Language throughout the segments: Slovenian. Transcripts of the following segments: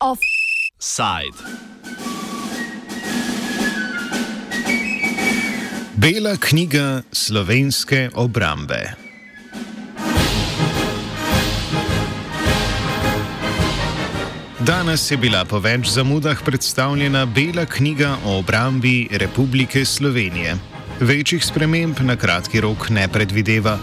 Offside. Bela knjiga slovenske obrambe. Danes je bila po več zamudah predstavljena Bela knjiga o obrambi Republike Slovenije. Večjih sprememb na kratki rok ne predvideva.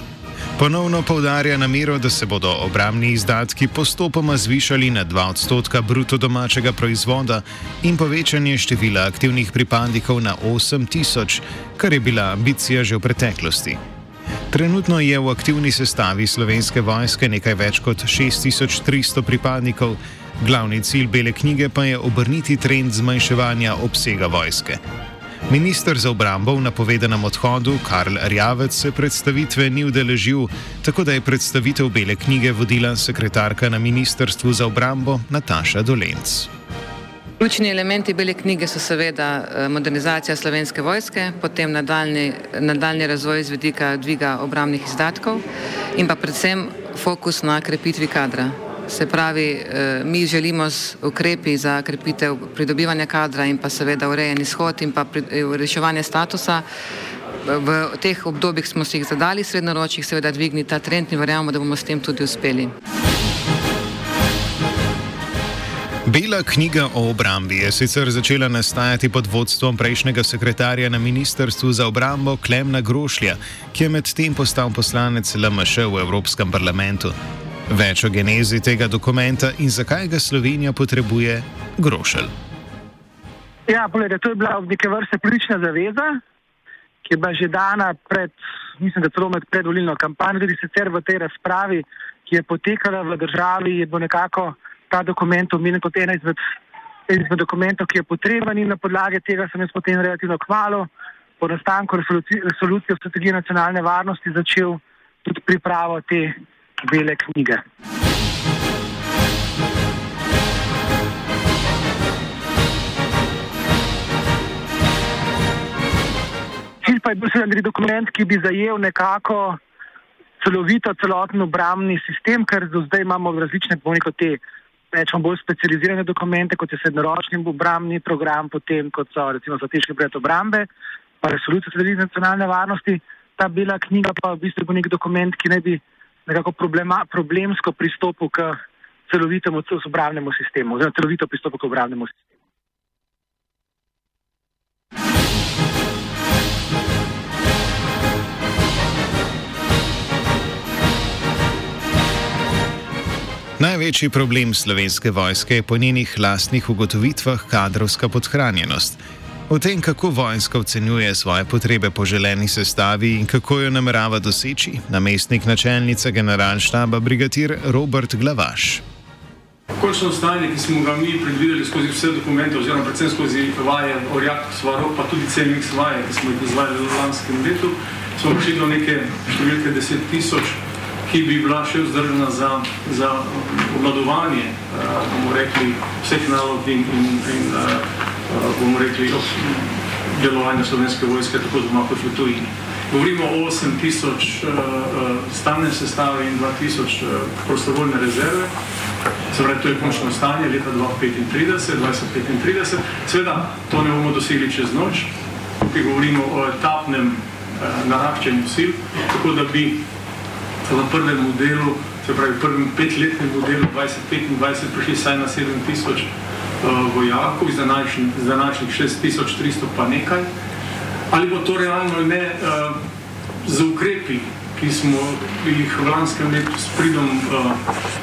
Ponovno povdarja namero, da se bodo obramni izdatki postopoma zvišali na 2 odstotka bruto domačega proizvoda in povečanje števila aktivnih pripadnikov na 8 tisoč, kar je bila ambicija že v preteklosti. Trenutno je v aktivni sestavi slovenske vojske nekaj več kot 6300 pripadnikov, glavni cilj bele knjige pa je obrniti trend zmanjševanja obsega vojske. Ministr za obrambo v napovedanem odhodu Karl Rjavec se predstavitve ni udeležil, tako da je predstavitev bele knjige vodila sekretarka na Ministrstvu za obrambo Nataša Dolenc. Ključni elementi bele knjige so seveda eh, modernizacija slovenske vojske, potem nadaljni, nadaljni razvoj z vidika dviga obramnih izdatkov in pa predvsem fokus na krepitvi kadra. Se pravi, eh, mi želimo z ukrepi za krepitev pridobivanja kadra in pa seveda urejen izhod in pa eh, reševanje statusa. V teh obdobjih smo si jih zadali, srednjeročjih seveda dvigni ta trend in verjamemo, da bomo s tem tudi uspeli. Bela knjiga o obrambi je sicer začela nastajati pod vodstvom prejšnjega sekretarja na Ministrstvu za obrambo Klemna Grošlja, ki je medtem postal poslanec LMŠ v Evropskem parlamentu. Več o genezi tega dokumenta in zakaj ga Slovenija potrebuje, Grošelj. Ja, poglede, to je bila neke vrste politična zaveza, ki je bila že dana pred, mislim, da celo med predvolilno kampanjo, tudi sicer v tej razpravi, ki je potekala v državi, je bo nekako ta dokument omenjen kot ena izmed, izmed dokumentov, ki je potreben in na podlagi tega sem jaz potem relativno kmalo po nastanku resolucije, o strategiji nacionalne varnosti začel tudi pripravo te bele knjige. Cilj pa je bil seveda dokument, ki bi zajel nekako celovito, celoten obramni sistem, ker do zdaj imamo različne, bomo te rečemo, bolj specializirane dokumente, kot je srednjeročni obramni program, potem kot so recimo strateški pred obrambe, pa resolucija strategije nacionalne varnosti. Ta bela knjiga pa v bistvu bo nek dokument, ki naj bi nekako problema, problemsko pristopil k celovitemu obravnemu sistemu, oziroma celovito pristopil k obravnemu sistemu. Največji problem slovenske vojske je po njenih lastnih ugotovitvah kadrovska podhranjenost. O tem, kako vojska ocenjuje svoje potrebe po želeni sestavi in kako jo namerava doseči, namestnik načelnice generalštaba brigadir Robert Glavaš. Končno stanje, ki smo ga mi predvideli skozi vse dokumente, oziroma predvsem skozi vaje Orjak, Svarok, pa tudi CMX vaje, ki smo jih izvajali v lanskem letu, smo prišli do neke številke 10 tisoč, ki bi bila še vzdržena za, za obladovanje, bomo rekli, vseh nalog in, in, in Eh, bomo rekli, delovanja slovenske vojske, tako doma kot v tujini. Govorimo o 8 tisoč uh, stalne sestave in 2 tisoč uh, prostovoljne rezerve. Pravi, to je končno stanje leta 2035, 2035. Seveda, to ne bomo dosegli čez noč. Tukaj govorimo o etapnem uh, naraščanju sil, tako da bi v prvem modelu, se pravi, v prvem petletnem modelu 2025 prišli saj na 7 uh, vojakov, za današnjih 6300 pa nekaj. Ali bo to realno ali ne, uh, z ukrepi, ki smo jih v lanskem letu s pridom uh,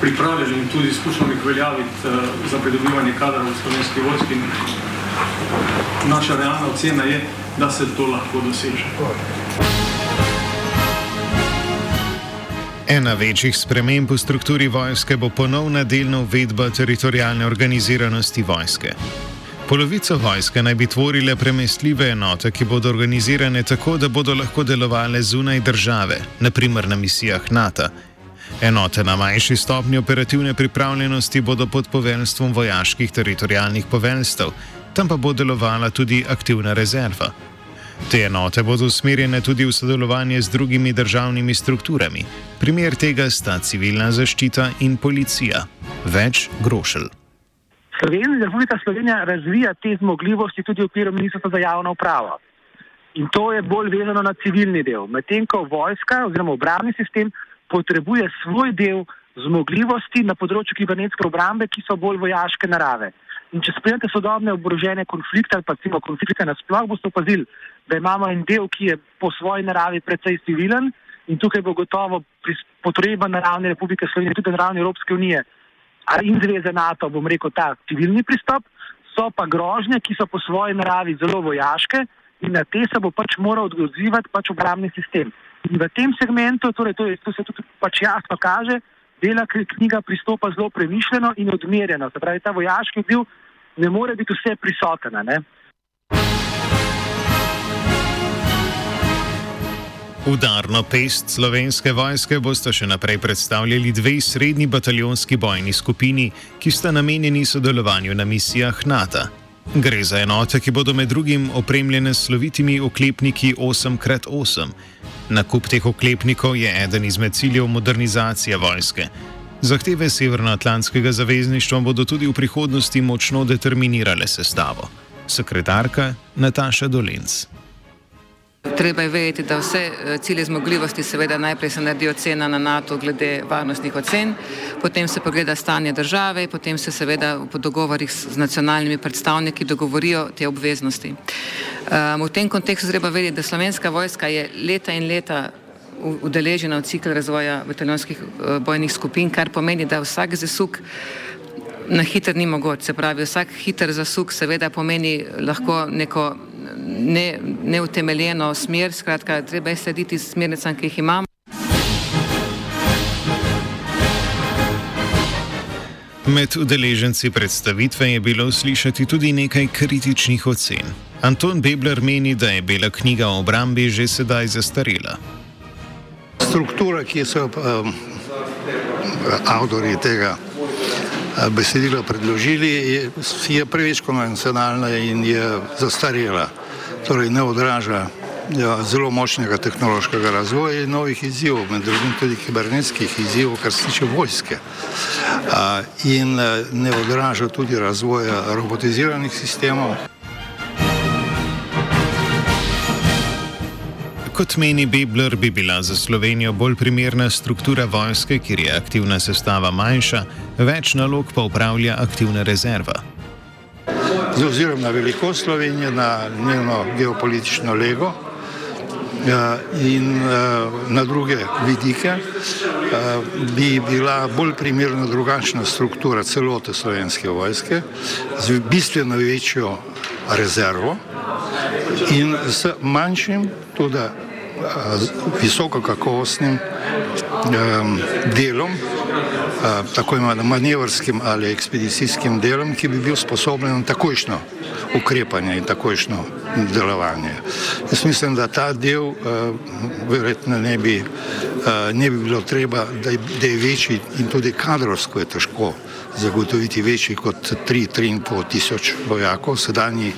pripravljali in tudi skušali jih veljaviti za pridobivanje kadra v slovenski vojski. Naša realna ocena je, da se to lahko doseže. Ena večjih sprememb v strukturi vojske bo ponovna delna uvedba teritorijalne organiziranosti vojske. Polovico vojske naj bi tvorile premestljive enote, ki bodo organizirane tako, da bodo lahko delovale zunaj države, naprimer na misijah NATO. Enote na manjši stopni operativne pripravljenosti bodo pod poveljstvom vojaških teritorijalnih poveljstv, tam pa bo delovala tudi aktivna rezerva. Te enote bodo usmerjene tudi v sodelovanje z drugimi državnimi strukturami. Primer tega sta civilna zaščita in policija. Več grošelj. Slovenija, Republika Slovenija razvija te zmogljivosti tudi v okviru Ministrstva za javno upravo. In to je bolj vezano na civilni del. Medtem ko vojska oziroma obramni sistem potrebuje svoj del zmogljivosti na področju kibernetske obrambe, ki so bolj vojaške narave. In če spremljate sodobne oborožene konflikte ali pa cimo konflikte nasploh, boste opazili, da imamo en del, ki je po svoji naravi precej civilen in tukaj bo gotovo potreba na ravni Republike Slovenije, tudi na ravni Evropske unije in zveze NATO, bom rekel, ta civilni pristop, so pa grožnje, ki so po svoji naravi zelo vojaške in na te se bo pač moral odzivati pač obramni sistem. In v tem segmentu, torej to, je, to se tudi pač jasno kaže, dela knjiga pristopa zelo premišljeno in odmerjeno. Se pravi, ta vojaški del ne more biti vse prisoten. Udarno pest slovenske vojske boste še naprej predstavljali dve srednji bataljonski bojni skupini, ki sta namenjeni sodelovanju na misijah NATO. Gre za enote, ki bodo med drugim opremljene s slovitimi oklepniki 8x8. Nakup teh oklepnikov je eden izmed ciljev modernizacije vojske. Zahteve Severnoatlantskega zavezništva bodo tudi v prihodnosti močno determinirale sestavo. Sekretarka Nataša Dolenc. Treba je vedeti, da vse eh, cilje zmogljivosti seveda najprej se naredi ocena na NATO glede varnostnih ocen, potem se pogleda stanje države, potem se seveda po dogovorih z nacionalnimi predstavniki dogovorijo te obveznosti. Um, v tem kontekstu treba vedeti, da slovenska vojska je leta in leta udeležena v cikl razvoja bataljonskih uh, bojnih skupin, kar pomeni, da vsak zasuk na hiter ni mogoč. Se pravi, vsak hiter zasuk seveda pomeni lahko neko ne, neutemeljeno smer, skratka, treba je slediti smernicam, ki jih imamo. Med udeleženci predstavitve je bilo slišati tudi nekaj kritičnih ocen. Anton Bebler meni, da je bela knjiga o obrambi že sedaj zastarela. Struktura, ki so um, avtori tega uh, besedila predložili, je, je preveč konvencionalna in je zastarela torej ne odraža ja, zelo močnega tehnološkega razvoja in novih izzivov, med drugim tudi kibernetskih izzivov, kar se tiče vojske. A, in ne odraža tudi razvoja robotiziranih sistemov. Kot meni Bibler, bi bila za Slovenijo bolj primerna struktura vojske, kjer je aktivna sestava manjša, več nalog pa upravlja aktivna rezerva z ozirom na velikost Slovenije, na njeno geopolitično lego ja, in eh, na druge vidike, eh, bi bila bolj primerna drugačna struktura celote slovenske vojske z bistveno večjo rezervo in s manjšim, tudi eh, visokokakovostnim delom tako imenovanim manevrskim ali ekspedicijskim delom, ki bi bil sposoben na takojšno ukrepanje in takojšno delovanje. Jaz mislim, da ta del uh, verjetno ne bi, uh, ne bi bilo treba, da da je večji in tudi kadrovsko je težko zagotoviti večji kot 3-3,5 tisoč vojakov, sedanji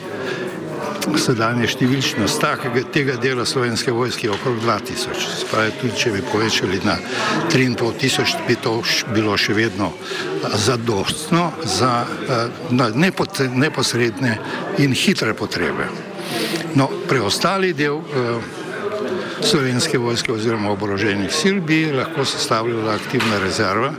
sedanje številčnost takega, tega dela slovenske vojske okrog 2000. Spravi, tudi če bi povečali na 3,5 tisoč, bi to bilo še vedno zadostno za uh, neposredne in hitre potrebe. No, preostali del slovenske vojske oziroma oboroženih sil bi lahko sestavljala aktivna rezerva.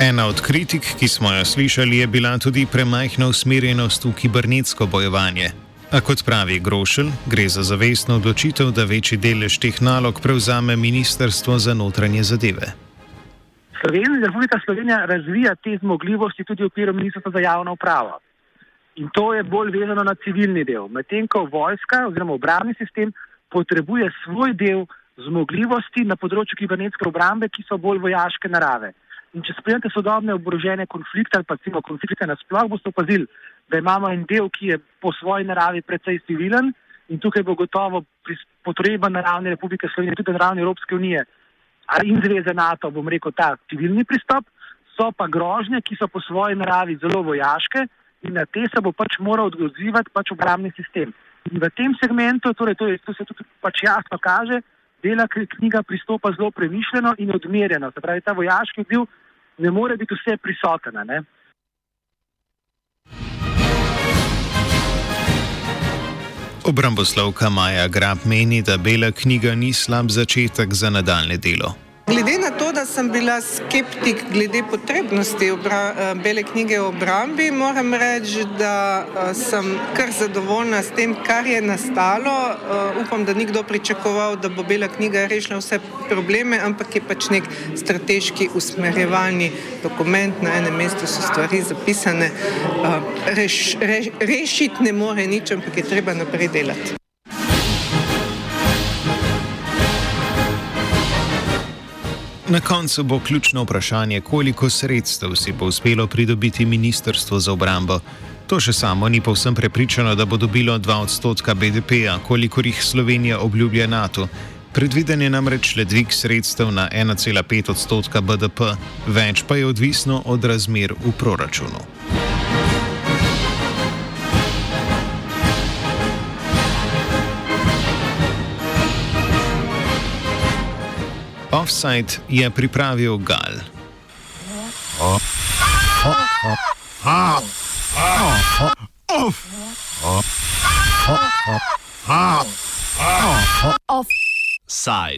Ena od kritik, ki smo jo slišali, je bila tudi premajhna usmerjenost v kibernetsko bojevanje. A kot pravi Grošelj, gre za zavestno odločitev, da večji delež teh nalog prevzame Ministrstvo za notranje zadeve. Slovenija, Republika Slovenija razvija te zmogljivosti tudi v okviru Ministrstva za javno upravo. In to je bolj vezano na civilni del. Medtem ko vojska oziroma obramni sistem potrebuje svoj del zmogljivosti na področju kibernetske obrambe, ki so bolj vojaške narave. In če spremljate sodobne oborožene konflikte ali pa cimo konflikte nasploh, boste opazili, da imamo en del, ki je po svoji naravi precej civilen in tukaj bo gotovo potreba na ravni Republike Slovenije, tudi na ravni Evropske unije in zveze NATO, bom rekel, ta civilni pristop, so pa grožnje, ki so po svoji naravi zelo vojaške in na te se bo pač moral odzivati pač obramni sistem. In v tem segmentu, torej to, je, to se tudi pač jasno kaže, dela knjiga pristopa zelo premišljeno in odmerjeno. Se pravi, ta vojaški bil ne more biti vse prisoten. Obramboslovka Maja Grab meni, da Bela knjiga ni slab začetek za nadaljne delo. Glede na to, da sem bila skeptik glede potrebnosti obra, eh, bele knjige o obrambi, moram reči, da eh, sem kar zadovoljna s tem, kar je nastalo. Eh, upam, da nikdo pričakoval, da bo bela knjiga rešila vse probleme, ampak je pač nek strateški usmerjevalni dokument, na enem mestu so stvari zapisane. Reš, reš, rešiti ne more nič, ampak je treba naprej delati. Na koncu bo ključno vprašanje, koliko sredstev si bo uspelo pridobiti Ministrstvo za obrambo. To še samo ni povsem prepričano, da bo dobilo 2 odstotka BDP-a, kolikor jih Slovenija obljublja NATO. Predviden je namreč le dvig sredstev na 1,5 odstotka BDP, več pa je odvisno od razmer v proračunu. Insight je pripravil Gal. Oh. Oh. Oh. Oh. Oh. Oh. Oh. Offside.